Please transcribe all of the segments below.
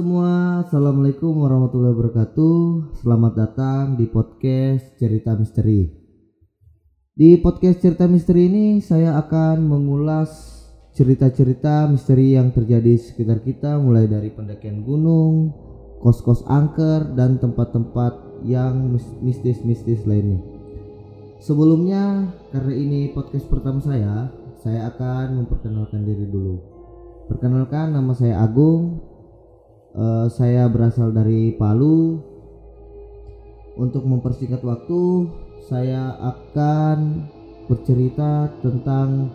semua, Assalamualaikum warahmatullahi wabarakatuh. Selamat datang di podcast Cerita Misteri. Di podcast Cerita Misteri ini saya akan mengulas cerita-cerita misteri yang terjadi di sekitar kita Mulai dari pendakian gunung, kos-kos angker, dan tempat-tempat yang mistis-mistis lainnya. Sebelumnya, karena ini podcast pertama saya Saya akan memperkenalkan diri dulu. Perkenalkan nama saya Agung uh, saya berasal dari Palu. Untuk mempersingkat waktu, saya akan bercerita tentang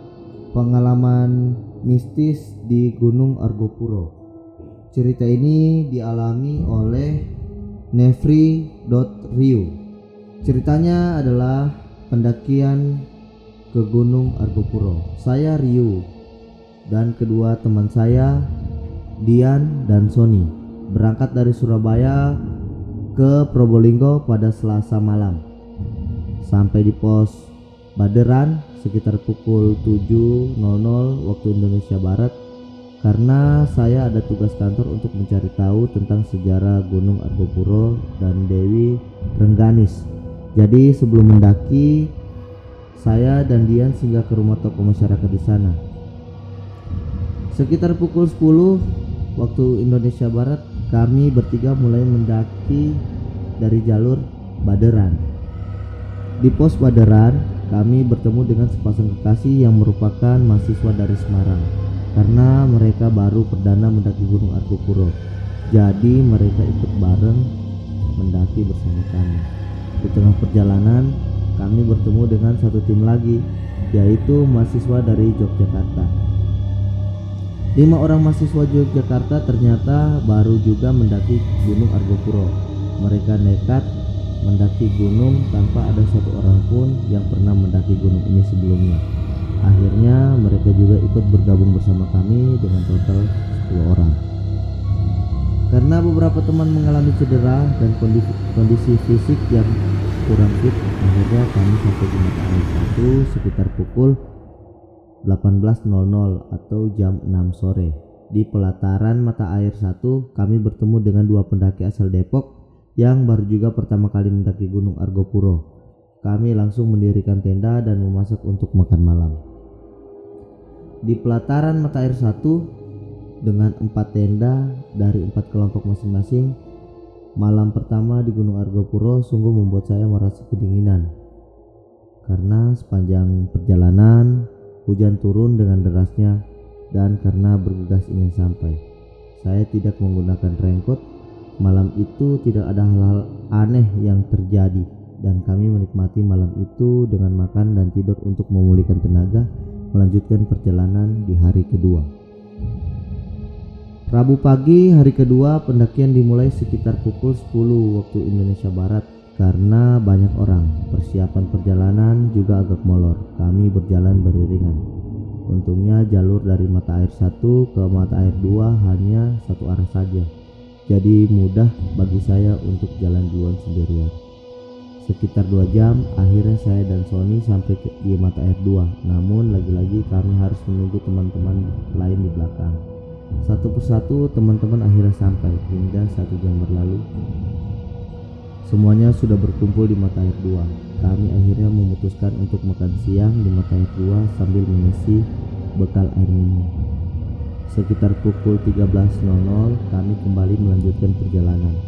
pengalaman mistis di Gunung Argopuro. Cerita ini dialami oleh Nefri.Ryu. Ceritanya adalah pendakian ke Gunung Argopuro. Saya Ryu dan kedua teman saya Dian dan Sony berangkat dari Surabaya ke Probolinggo pada Selasa malam. Sampai di pos Baderan sekitar pukul 7.00 waktu Indonesia Barat karena saya ada tugas kantor untuk mencari tahu tentang sejarah Gunung Argopuro dan Dewi Rengganis. Jadi sebelum mendaki, saya dan Dian singgah ke rumah tokoh masyarakat di sana. Sekitar pukul 10 waktu Indonesia Barat kami bertiga mulai mendaki dari jalur Baderan. Di pos Baderan, kami bertemu dengan sepasang kekasih yang merupakan mahasiswa dari Semarang karena mereka baru perdana mendaki Gunung Argopuro. Jadi mereka ikut bareng mendaki bersama kami. Di tengah perjalanan, kami bertemu dengan satu tim lagi, yaitu mahasiswa dari Yogyakarta. Lima orang mahasiswa Yogyakarta ternyata baru juga mendaki Gunung Argopuro. Mereka nekat mendaki gunung tanpa ada satu orang pun yang pernah mendaki gunung ini sebelumnya. Akhirnya mereka juga ikut bergabung bersama kami dengan total 10 orang. Karena beberapa teman mengalami cedera dan kondisi, kondisi fisik yang kurang fit, akhirnya kami sampai di mata air satu sekitar pukul 18.00 atau jam 6 sore. Di pelataran mata air satu, kami bertemu dengan dua pendaki asal Depok yang baru juga pertama kali mendaki Gunung Argopuro. Kami langsung mendirikan tenda dan memasak untuk makan malam. Di pelataran mata air satu, dengan empat tenda dari empat kelompok masing-masing, malam pertama di Gunung Argopuro sungguh membuat saya merasa kedinginan. Karena sepanjang perjalanan Hujan turun dengan derasnya dan karena bergegas ingin sampai. Saya tidak menggunakan raincoat. Malam itu tidak ada hal-hal aneh yang terjadi dan kami menikmati malam itu dengan makan dan tidur untuk memulihkan tenaga melanjutkan perjalanan di hari kedua. Rabu pagi hari kedua pendakian dimulai sekitar pukul 10 waktu Indonesia Barat karena banyak orang, persiapan perjalanan juga agak molor. Kami berjalan beriringan. Untungnya jalur dari mata air satu ke mata air dua hanya satu arah saja. Jadi mudah bagi saya untuk jalan duluan sendirian. Sekitar dua jam, akhirnya saya dan Sony sampai ke, di mata air dua. Namun lagi-lagi kami harus menunggu teman-teman lain di belakang. Satu persatu teman-teman akhirnya sampai hingga satu jam berlalu Semuanya sudah berkumpul di mata air dua. Kami akhirnya memutuskan untuk makan siang di mata air dua sambil mengisi bekal air minum. Sekitar pukul 13.00 kami kembali melanjutkan perjalanan.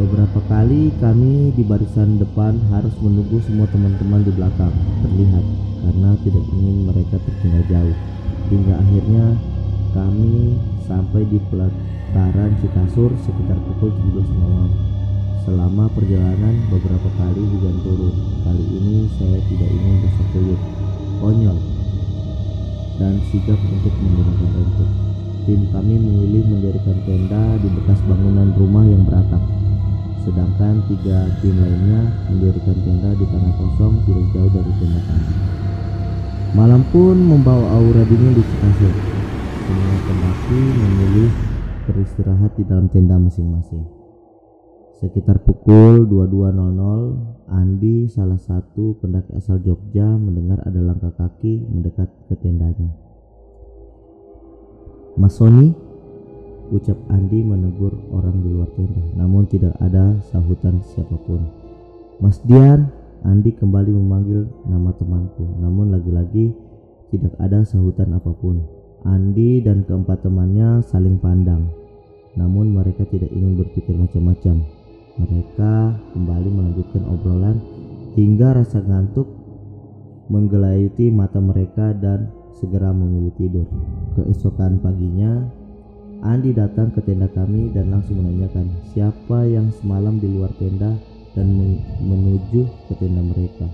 Beberapa kali kami di barisan depan harus menunggu semua teman-teman di belakang terlihat karena tidak ingin mereka tertinggal jauh. Hingga akhirnya kami sampai di pelataran Cikasur sekitar pukul 17.00. Selama perjalanan beberapa kali hujan turun. Kali ini saya tidak ingin kuyup, konyol, dan sigap untuk menggunakan raincoat. Tim kami memilih mendirikan tenda di bekas bangunan rumah yang beratap. Sedangkan tiga tim lainnya mendirikan tenda di tanah kosong tidak jauh dari tenda kami. Malam pun membawa aura dingin di Cikasur semua pendaki memilih beristirahat di dalam tenda masing-masing. Sekitar pukul 22.00, Andi, salah satu pendaki asal Jogja, mendengar ada langkah kaki mendekat ke tendanya. Mas Sony, Ucap Andi menegur orang di luar tenda, namun tidak ada sahutan siapa pun. Mas Dian, Andi kembali memanggil nama temanku, namun lagi-lagi tidak ada sahutan apa pun. Andi dan keempat temannya saling pandang, namun mereka tidak ingin berpikir macam-macam. Mereka kembali melanjutkan obrolan hingga rasa ngantuk menggelayuti mata mereka dan segera memilih tidur. Keesokan paginya, Andi datang ke tenda kami dan langsung menanyakan siapa yang semalam di luar tenda dan menuju ke tenda mereka.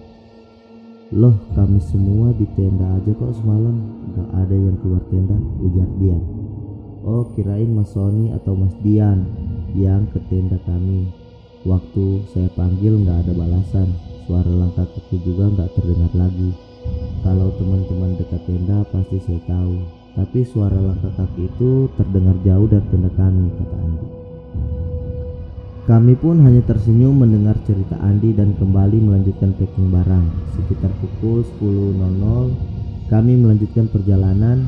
Loh kami semua di tenda aja kok semalam Gak ada yang keluar tenda ujar Dian Oh kirain Mas Sony atau Mas Dian yang ke tenda kami. Waktu saya panggil gak ada balasan. Suara langkah kaki juga gak terdengar lagi. Kalau teman-teman dekat tenda pasti saya tahu. Tapi suara langkah kaki itu terdengar jauh dari tenda kami kata Andi. Kami pun hanya tersenyum mendengar cerita Andi dan kembali melanjutkan packing barang. Sekitar pukul 10.00 kami melanjutkan perjalanan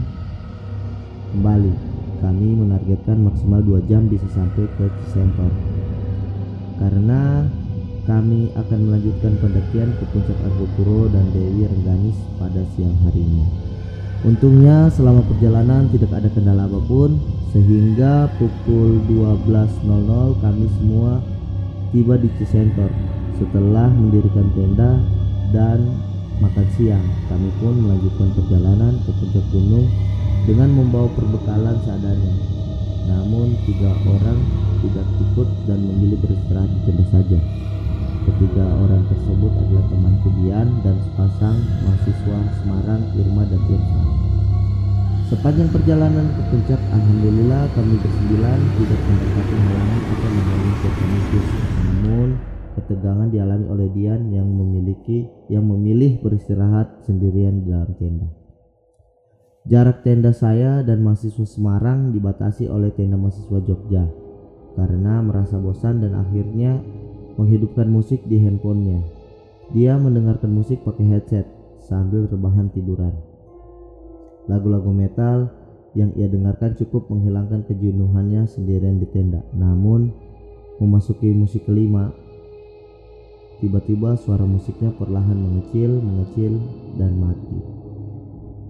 kembali. Kami menargetkan maksimal 2 jam bisa sampai ke Cisentor. Karena kami akan melanjutkan pendakian ke puncak Argopuro dan Dewi Rengganis pada siang harinya. Untungnya selama perjalanan tidak ada kendala apa pun sehingga pukul 12.00 kami semua tiba di Cisentor setelah mendirikan tenda dan makan siang kami pun melanjutkan perjalanan ke puncak gunung dengan membawa perbekalan seadanya namun tiga orang tidak ikut dan memilih beristirahat di tenda saja ketiga orang tersebut adalah temanku Dian dan sepasang mahasiswa Semarang Irma dan Irfan Sepanjang perjalanan ke puncak, Alhamdulillah kami bersembilan tidak mendapati halangan atau mengalami khusus. Namun ketegangan dialami oleh Dian yang memiliki yang memilih beristirahat sendirian di dalam tenda. Jarak tenda saya dan mahasiswa Semarang dibatasi oleh tenda mahasiswa Jogja karena merasa bosan dan akhirnya menghidupkan musik di handphonenya. Dia mendengarkan musik pakai headset sambil rebahan tiduran. Lagu-lagu metal yang ia dengarkan cukup menghilangkan kejenuhannya sendirian di tenda. Namun, memasuki musik kelima, tiba-tiba suara musiknya perlahan mengecil, mengecil, dan mati.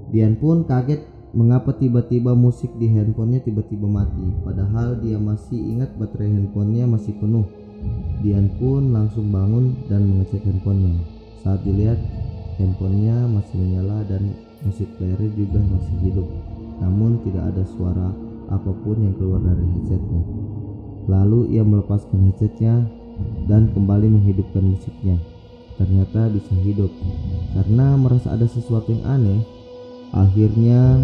Dian pun kaget mengapa tiba-tiba musik di handphonenya tiba-tiba mati. Padahal dia masih ingat baterai handphonenya masih penuh. Dian pun langsung bangun dan mengecek handphonenya. Saat dilihat, handphonenya masih menyala dan musik player juga masih hidup namun tidak ada suara apa pun yang keluar dari headsetnya lalu ia melepaskan headsetnya dan kembali menghidupkan musiknya ternyata bisa hidup karena merasa ada sesuatu yang aneh akhirnya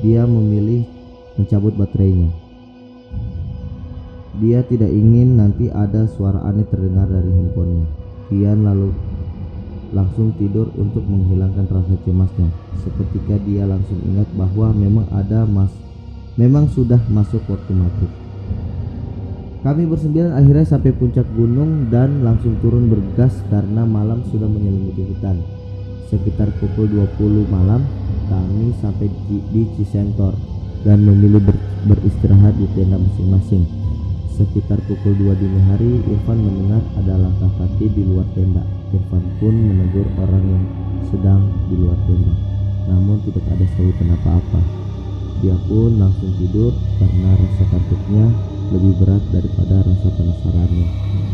dia memilih mencabut baterainya dia tidak ingin nanti ada suara aneh terdengar dari handphonenya Kian lalu langsung tidur untuk menghilangkan rasa cemasnya. Seketika dia langsung ingat bahwa memang ada mas memang sudah masuk waktu maghrib. Kami bersembilan akhirnya sampai puncak gunung dan langsung turun bergegas karena malam sudah menyelimuti hutan. Sekitar pukul 20 malam kami sampai di, di Cisentor dan memilih ber, beristirahat di tenda masing-masing. Sekitar pukul 2 dini hari, Irfan mendengar ada langkah kaki di luar tenda. Irfan pun menegur orang yang sedang di luar tenda, namun tidak ada sahutan apa-apa. Dia pun langsung tidur karena rasa takutnya lebih berat daripada rasa penasarannya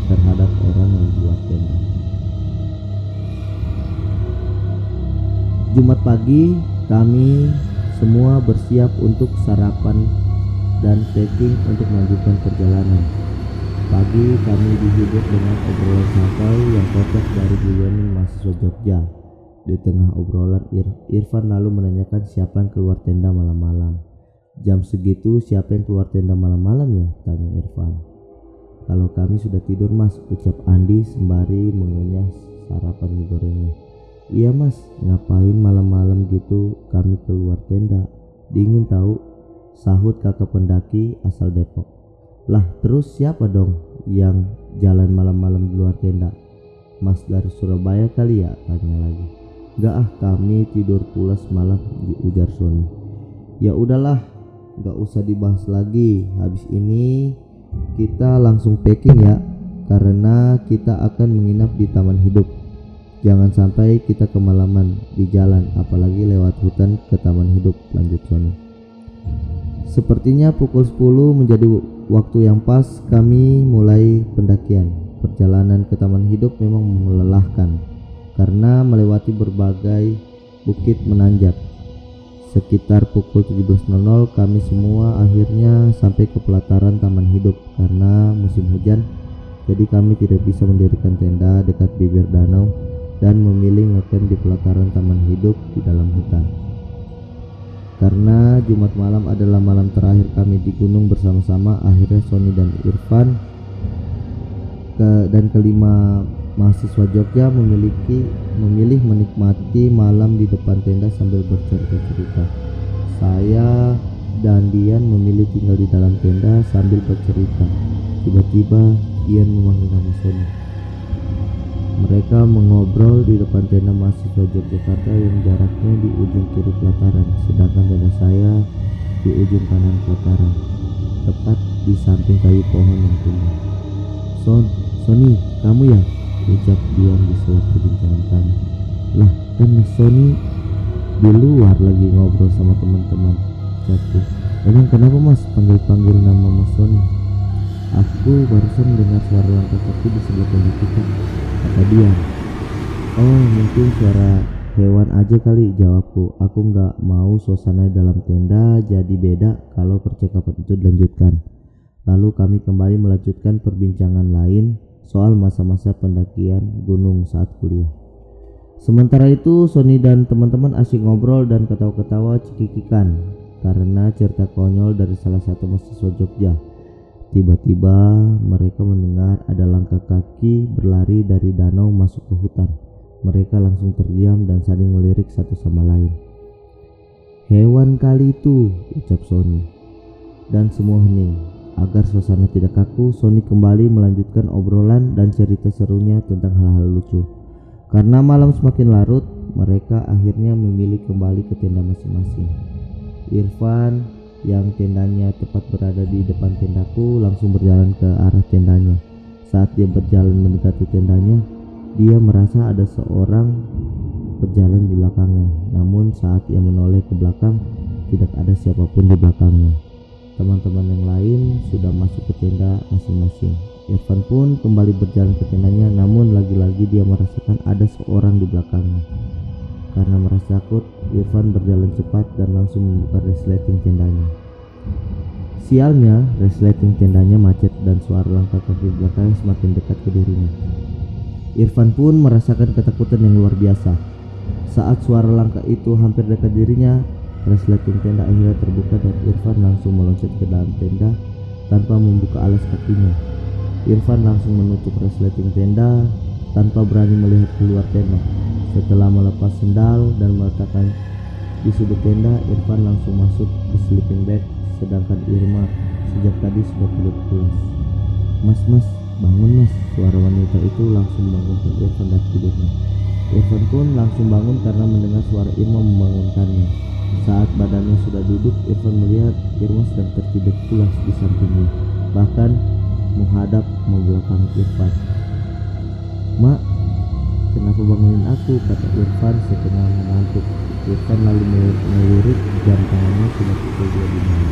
terhadap orang yang di luar tenda. Jumat pagi, kami semua bersiap untuk sarapan dan packing untuk melanjutkan perjalanan. Pagi kami dihibur dengan obrolan santai yang kocak dari guyonan mahasiswa Jogja. Di tengah obrolan Ir Irfan lalu menanyakan siapa yang keluar tenda malam-malam. Jam segitu siapa yang keluar tenda malam-malam ya? Tanya Irfan. Kalau kami sudah tidur mas, ucap Andi sembari mengunyah sarapan gorengnya. Iya mas, ngapain malam-malam gitu kami keluar tenda? Dingin tahu, sahut kakak pendaki asal Depok. Lah terus siapa dong yang jalan malam-malam di luar tenda? Mas dari Surabaya kali ya? Tanya lagi. Gak ah kami tidur pulas malam di ujar Sony. Ya udahlah Gak usah dibahas lagi. Habis ini kita langsung packing ya, karena kita akan menginap di taman hidup. Jangan sampai kita kemalaman di jalan, apalagi lewat hutan ke taman hidup. Lanjut Sony. Sepertinya pukul 10 menjadi waktu yang pas kami mulai pendakian. Perjalanan ke taman hidup memang melelahkan karena melewati berbagai bukit menanjak. Sekitar pukul 17.00 kami semua akhirnya sampai ke pelataran taman hidup karena musim hujan jadi kami tidak bisa mendirikan tenda dekat bibir danau dan memilih ngecamp di pelataran taman hidup di dalam hutan. Karena Jumat malam adalah malam terakhir kami di gunung bersama-sama, akhirnya Sony dan Irfan ke, dan kelima mahasiswa Jogja memiliki memilih menikmati malam di depan tenda sambil bercerita-cerita. Saya dan Dian memilih tinggal di dalam tenda sambil bercerita. Tiba-tiba Dian memanggil nama Sony. Mereka mengobrol di depan tenda mahasiswa Yogyakarta yang jaraknya di ujung kiri pelataran, sedangkan tenda saya di ujung kanan pelataran, tepat di samping kayu pohon yang tumbuh. Son, Sony, kamu ya? Ucap Dian di sela perbincangan kami. Lah, kan Mas Sony di luar lagi ngobrol sama teman-teman. Ucapku. Emang kenapa Mas panggil-panggil nama Mas Sony? Aku barusan mendengar suara langkah kaki di sebelah kita kata dia oh mungkin suara hewan aja kali jawabku. Aku nggak mau suasana dalam tenda jadi beda kalau percakapan itu dilanjutkan. Lalu kami kembali melanjutkan perbincangan lain soal masa-masa pendakian gunung saat kuliah. Sementara itu Sony dan teman-teman asyik ngobrol dan ketawa-ketawa cekikikan karena cerita konyol dari salah satu mahasiswa Jogja Tiba-tiba mereka mendengar ada langkah kaki berlari dari danau masuk ke hutan. Mereka langsung terdiam dan saling melirik satu sama lain. Hewan kali itu, ucap Sony. Dan semua hening. Agar suasana tidak kaku, Sony kembali melanjutkan obrolan dan cerita serunya tentang hal-hal lucu. Karena malam semakin larut, mereka akhirnya memilih kembali ke tenda masing-masing. Irfan yang tendanya tepat berada di depan tendaku langsung berjalan ke arah tendanya. Saat dia berjalan mendekati tendanya, dia merasa ada seorang berjalan di belakangnya. Namun saat ia menoleh ke belakang, tidak ada siapa pun di belakangnya. Teman-teman yang lain sudah masuk ke tenda masing-masing. Irfan pun kembali berjalan ke tendanya, namun lagi-lagi dia merasakan ada seorang di belakangnya. Karena merasa takut, Irfan berjalan cepat dan langsung membuka resleting tendanya. Sialnya, resleting tendanya macet dan suara langkah kaki belakang semakin dekat ke dirinya. Irfan pun merasakan ketakutan yang luar biasa. Saat suara langkah itu hampir dekat dirinya, resleting tenda akhirnya terbuka dan Irfan langsung meloncat ke dalam tenda tanpa membuka alas kakinya. Irfan langsung menutup resleting tenda tanpa berani melihat keluar tenda. Setelah melepas sendal dan meletakkan di sudut tenda, Irfan langsung masuk ke sleeping bag, sedangkan Irma sejak tadi sudah tidur pulas. Mas, mas, bangun mas, suara wanita itu langsung membangunkan Irfan dari tidurnya. Irfan pun langsung bangun karena mendengar suara Irma membangunkannya. Saat badannya sudah duduk, Irfan melihat Irma sedang tertidur pulas di sampingnya, bahkan menghadap membelakangi Irfan. Mak, Kenapa bangunin aku? Kata Irfan setengah mengantuk. Irfan lalu melirik jam tangannya sudah pukul dua dini.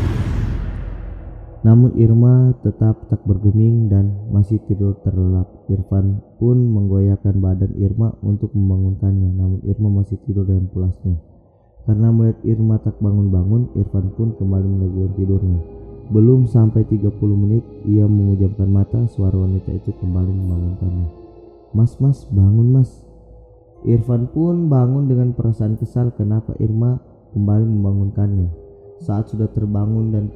Namun Irma tetap tak bergeming dan masih tidur terlelap. Irfan pun menggoyahkan badan Irma untuk membangunkannya, namun Irma masih tidur dengan pulasnya. Karena melihat Irma tak bangun-bangun, Irfan pun kembali melanjutkan tidurnya. Belum sampai 30 menit, ia mengujamkan mata, suara wanita itu kembali membangunkannya. Mas, mas, bangun mas. Irfan pun bangun dengan perasaan kesal kenapa Irma kembali membangunkannya. Saat sudah terbangun dan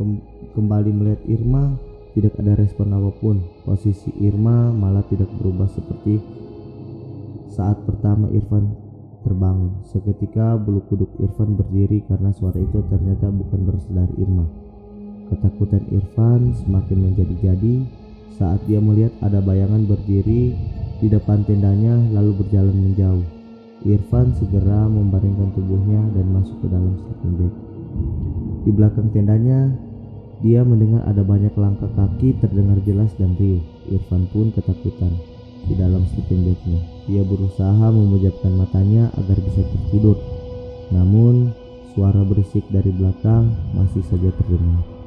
kembali melihat Irma, tidak ada respon apa pun. Posisi Irma malah tidak berubah seperti saat pertama Irfan terbangun. Seketika bulu kuduk Irfan berdiri karena suara itu ternyata bukan berasal dari Irma. Ketakutan Irfan semakin menjadi-jadi saat dia melihat ada bayangan berdiri di depan tendanya lalu berjalan menjauh. Irfan segera membaringkan tubuhnya dan masuk ke dalam sleeping bag. Di belakang tendanya, dia mendengar ada banyak langkah kaki terdengar jelas dan riuh. Irfan pun ketakutan di dalam sleeping bagnya. Dia berusaha memejamkan matanya agar bisa tertidur. Namun, suara berisik dari belakang masih saja terdengar.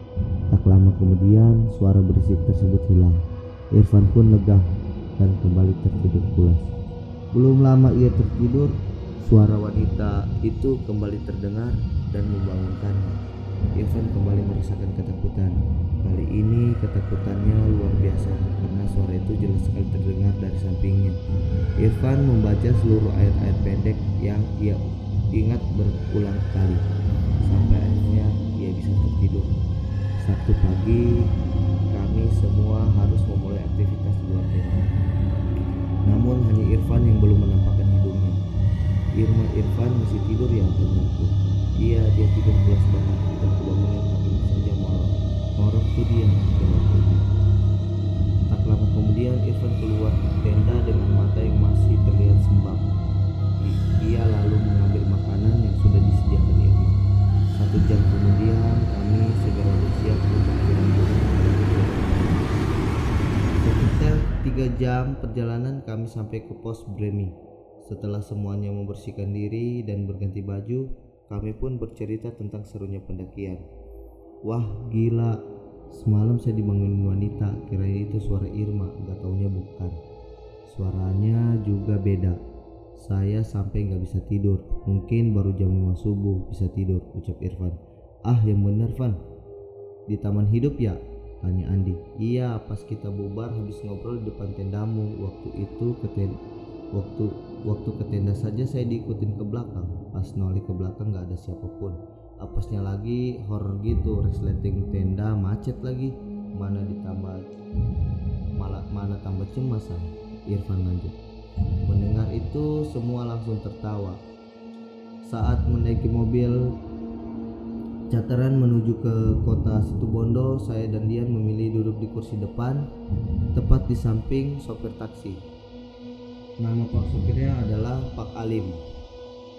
Tak lama kemudian, suara berisik tersebut hilang. Irfan pun lega dan kembali tertidur pulas. Belum lama ia tertidur, suara wanita itu kembali terdengar dan membangunkannya. Irfan kembali merasakan ketakutan. Kali ini ketakutannya luar biasa karena suara itu jelas sekali terdengar dari sampingnya. Irfan membaca seluruh ayat-ayat pendek yang ia ingat berulang kali sampai akhirnya ia bisa tertidur. Sabtu pagi kami semua harus memulai aktivitas di luar tenda. Namun hanya Irfan yang belum menampakkan hidungnya. Irma Irfan masih tidur ya tanyaku. Iya dia tidur pulas banget dan kebangunan tapi saja malam. Ngorok tuh dia jawabnya. Tak lama kemudian Irfan keluar tenda dengan mata yang masih terlihat sembab. Ia lalu mengambil makanan yang sudah disediakan. Satu jam kemudian kami segera bersiap untuk berangkat. Sekitar tiga jam perjalanan kami sampai ke pos Bremi. Setelah semuanya membersihkan diri dan berganti baju, kami pun bercerita tentang serunya pendakian. Wah gila, semalam saya dibangunin wanita, kirain itu suara Irma, gak taunya bukan. Suaranya juga beda. Saya sampai nggak bisa tidur. Mungkin baru jam 5 subuh bisa tidur, ucap Irfan. Ah, yang bener, Van. Di taman hidup ya? Tanya Andi. Iya, pas kita bubar habis ngobrol di depan tendamu. Waktu itu ke ten waktu waktu ke tenda saja saya diikutin ke belakang. Pas nolih ke belakang nggak ada siapa pun. Apasnya lagi horror gitu, resleting tenda macet lagi. Mana ditambah malah mana tambah cemas saya. Irfan lanjut. Mendengar itu semua langsung tertawa. Saat menaiki mobil Cataran menuju ke kota Situbondo, saya dan Dian memilih duduk di kursi depan, tepat di samping sopir taksi. Nama Pak sopirnya adalah Pak Alim.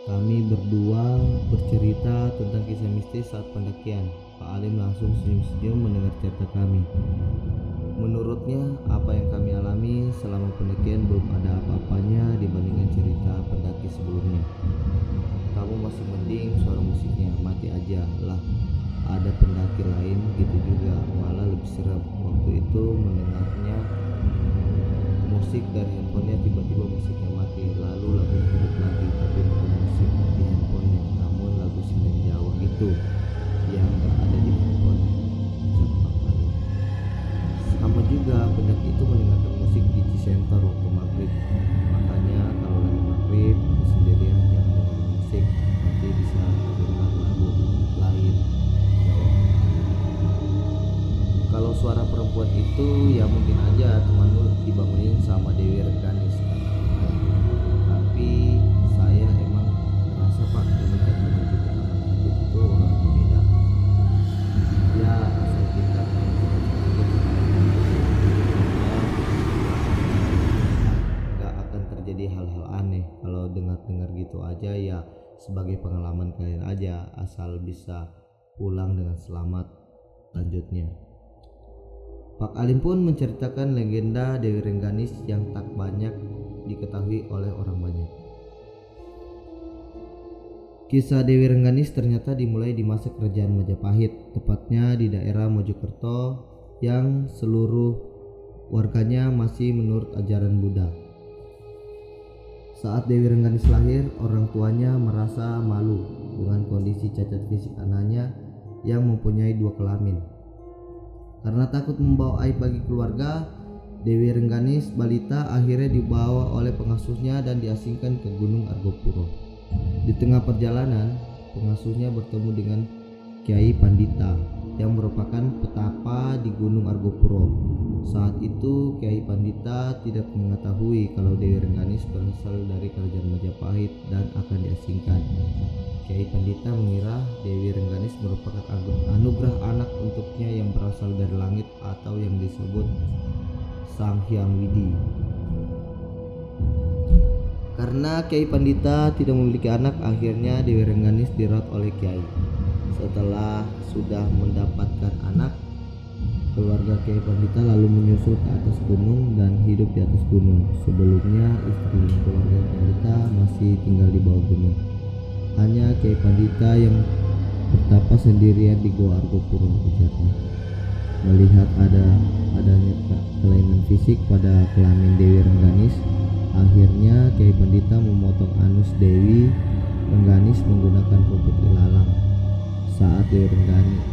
Kami berdua bercerita tentang kisah mistis saat pendakian. Pak Alim langsung senyum-senyum mendengar cerita kami. Menurutnya, apa yang kami alami selama pendakian belum ada apa-apanya dibandingkan cerita pendaki sebelumnya. Kamu masih mending suara musiknya, mati aja lah. Ada pendaki lain gitu juga, malah lebih serem. Waktu itu mendengarnya musik dari handphonenya tiba-tiba musiknya mati, lalu lagu hidup lagi, tapi bukan musik di handphonenya, namun lagu senden Jawa gitu juga pendaki itu mendengarkan musik di Cisenter waktu maghrib. Makanya kalau lagi maghrib atau sendirian jangan dengerin musik, nanti bisa dengar lagu lain. Kalau suara perempuan itu ya mungkin aja temanmu dibangunin sama Dewi Rengganis asal bisa pulang dengan selamat. Lanjutnya. Pak Alim pun menceritakan legenda Dewi Rengganis yang tak banyak diketahui oleh orang banyak. Kisah Dewi Rengganis ternyata dimulai di masa kerajaan Majapahit, tepatnya di daerah Mojokerto yang seluruh warganya masih menurut ajaran Buddha. Saat Dewi Rengganis lahir, orang tuanya merasa malu dengan kondisi cacat fisik anaknya yang mempunyai dua kelamin. Karena takut membawa aib bagi keluarga, Dewi Rengganis balita akhirnya dibawa oleh pengasuhnya dan diasingkan ke Gunung Argopuro. Di tengah perjalanan, pengasuhnya bertemu dengan Kiai Pandita yang merupakan petapa di Gunung Argopuro. Saat itu Kiai Pandita tidak mengetahui kalau Dewi Rengganis berasal dari kerajaan Majapahit dan akan diasingkan. Kiai Pandita mengira Dewi Rengganis merupakan anu- anugerah anak untuknya yang berasal dari langit atau yang disebut Sang Hyang Widi. Karena Kiai Pandita tidak memiliki anak, akhirnya Dewi Rengganis dirawat oleh Kiai. Setelah sudah mendapatkan anak, keluarga Kiai Pandita lalu menyusul ke atas gunung dan hidup di atas gunung. Sebelumnya istri keluarga Pandita masih tinggal di bawah gunung. Hanya Kiai Pandita yang bertapa sendirian di Goa Argopuro ujarnya. Melihat ada adanya kelainan fisik pada kelamin Dewi Rengganis, akhirnya Kiai Pandita memotong anus Dewi Rengganis menggunakan rumput ilalang. Saat Dewi Rengganis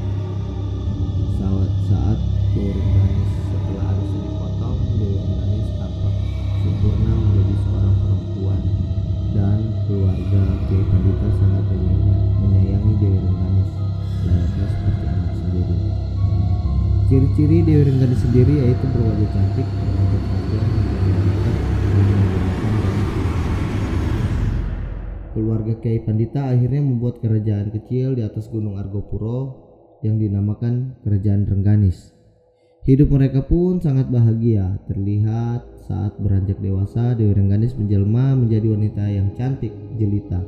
saat, saat Dewi Rengganis setelah anusnya dipotong, Dewi Rengganis tampak sempurna menjadi seorang perempuan dan keluarga Kiai Pandita sangat menyayangi Dewi Rengganis layaknya seperti anak sendiri. Ciri-ciri Dewi Rengganis sendiri yaitu berwajah cantik, berwajah panjang, Keluarga Kiai Pandita akhirnya membuat kerajaan kecil di atas Gunung Argopuro yang dinamakan Kerajaan Rengganis. Hidup mereka pun sangat bahagia. Terlihat saat beranjak dewasa, Dewi Rengganis menjelma menjadi wanita yang cantik, jelita.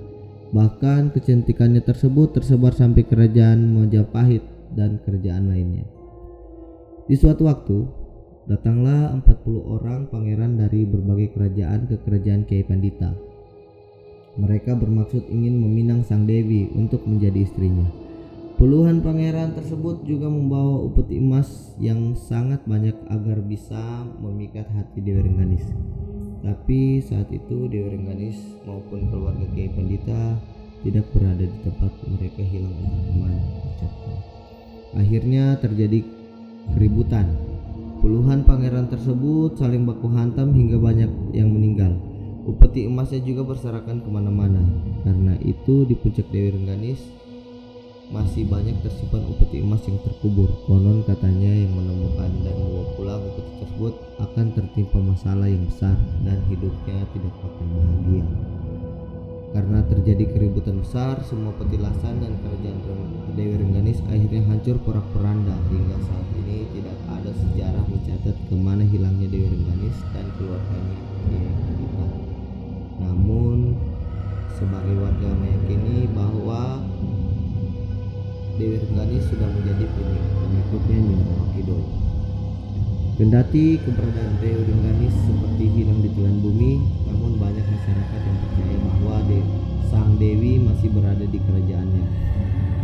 Bahkan kecantikannya tersebut tersebar sampai kerajaan Majapahit dan kerajaan lainnya. Di suatu waktu, datanglah 40 orang pangeran dari berbagai kerajaan ke kerajaan Kiai Pandita mereka bermaksud ingin meminang sang dewi untuk menjadi istrinya. Puluhan pangeran tersebut juga membawa upeti emas yang sangat banyak agar bisa memikat hati Dewi Rengganis. Tapi saat itu Dewi Rengganis maupun keluarga Kiai Pandita tidak berada di tempat mereka hilang entah. Akhirnya terjadi keributan. Puluhan pangeran tersebut saling baku hantam hingga banyak yang meninggal. Upeti emasnya juga berserakan ke mana-mana. Karena itu di puncak Dewi Rengganis masih banyak tersimpan upeti emas yang terkubur. Konon katanya yang menemukan dan membawa pulang upeti tersebut akan tertimpa masalah yang besar dan hidupnya tidak akan bahagia. Karena terjadi keributan besar, semua petilasan dan kerajaan Dewi Rengganis akhirnya hancur porak-poranda hingga saat ini tidak ada sejarah mencatat ke mana hilangnya Dewi Rengganis dan keluarganya warga meyakini bahwa Dewi Rengganis sudah menjadi pengikutnya Nyi Kidul. Kendati keberadaan Dewi Rengganis seperti hilang di telan bumi, namun banyak masyarakat yang percaya bahwa De Sang Dewi masih berada di kerajaannya.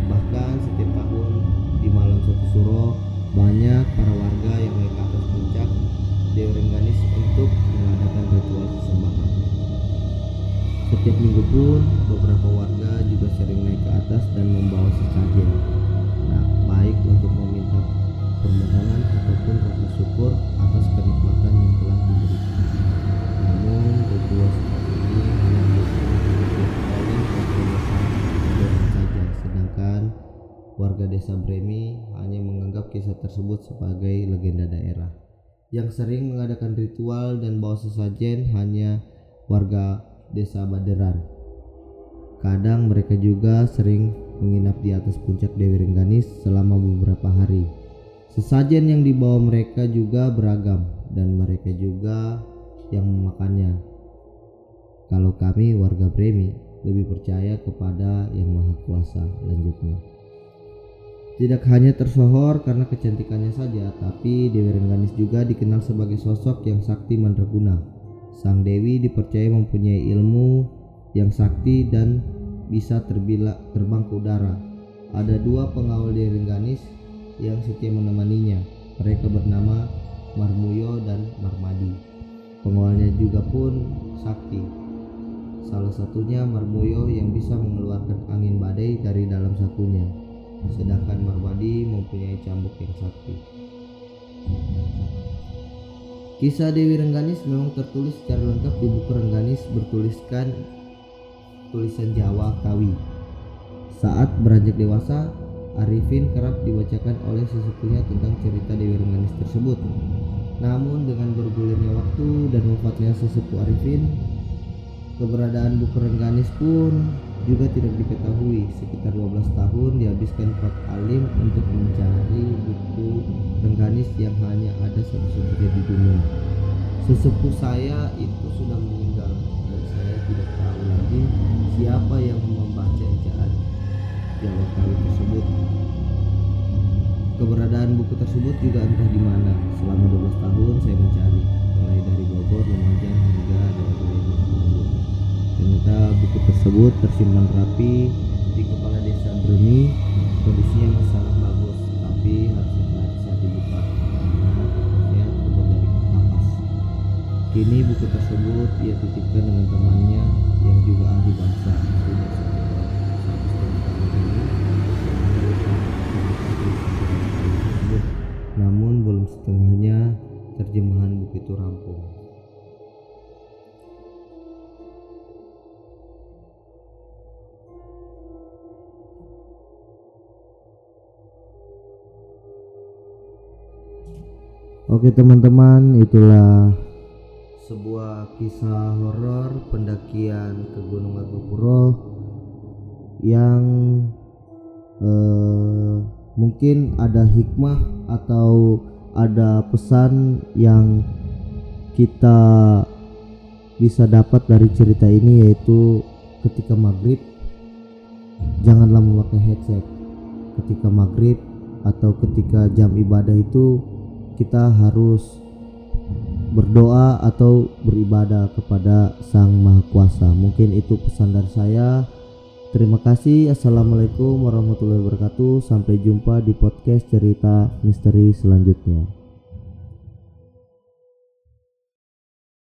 Bahkan setiap tahun di malam suatu suro, banyak para warga yang naik atas puncak Dewi Rengganis untuk mengadakan ritual sesembahan. Setiap minggu pun beberapa warga juga sering naik ke atas dan membawa sesajen. Nah, baik untuk meminta permohonan ataupun rasa syukur atas kenikmatan yang telah diberikan. Namun seperti ini hanya saja, sedangkan warga desa Bremi hanya menganggap kisah tersebut sebagai legenda daerah. Yang sering mengadakan ritual dan bawa sesajen hanya warga desa Baderan. Kadang mereka juga sering menginap di atas puncak Dewi Rengganis selama beberapa hari. Sesajen yang dibawa mereka juga beragam dan mereka juga yang memakannya. Kalau kami warga Bremi lebih percaya kepada Yang Maha Kuasa lanjutnya. Tidak hanya tersohor karena kecantikannya saja, tapi Dewi Rengganis juga dikenal sebagai sosok yang sakti mandraguna Sang Dewi dipercaya mempunyai ilmu yang sakti dan bisa terbila, terbang ke udara. Ada dua pengawal di Rengganis yang setia menemaninya. Mereka bernama Marmuyo dan Marmadi. Pengawalnya juga pun sakti. Salah satunya Marmuyo yang bisa mengeluarkan angin badai dari dalam sakunya. Sedangkan Marmadi mempunyai cambuk yang sakti. Kisah Dewi Rengganis memang tertulis secara lengkap di buku Rengganis bertuliskan tulisan Jawa Kawi. Saat beranjak dewasa, Arifin kerap dibacakan oleh sesepuhnya tentang cerita Dewi Rengganis tersebut. Namun dengan bergulirnya waktu dan wafatnya sesepuh Arifin, keberadaan buku Rengganis pun juga tidak diketahui. Sekitar 12 tahun dihabiskan Pak Alim untuk mencari buku Rengganis yang hanya ada satu-satunya di dunia. Sesepuh saya itu sudah meninggal dan saya tidak tahu lagi siapa yang membaca ejaan Jawa tersebut. keberadaan buku tersebut juga entah di mana. Selama 12 tahun saya mencari, mulai dari Bogor, Lumajang hingga lainnya. Ternyata buku tersebut tersimpan rapi di kepala desa Bruni. Kondisinya masih sangat bagus, tapi harus saat dibuka karena kertasnya terbuat dari kapas. Kini buku tersebut ia titipkan dengan temannya yang juga ahli bahasa. Sudah sekitar 100 tahun ini, tersebut. Namun belum setengahnya terjemahan buku itu rampung. Oke teman-teman, itulah sebuah kisah horor pendakian ke Gunung Agopuro yang eh, mungkin ada hikmah atau ada pesan yang kita bisa dapat dari cerita ini yaitu ketika maghrib janganlah memakai headset. Ketika maghrib atau ketika jam ibadah itu kita harus berdoa atau beribadah kepada Sang Maha Kuasa. Mungkin itu pesan dari saya. Terima kasih. Assalamualaikum warahmatullahi wabarakatuh. Sampai jumpa di podcast cerita misteri selanjutnya.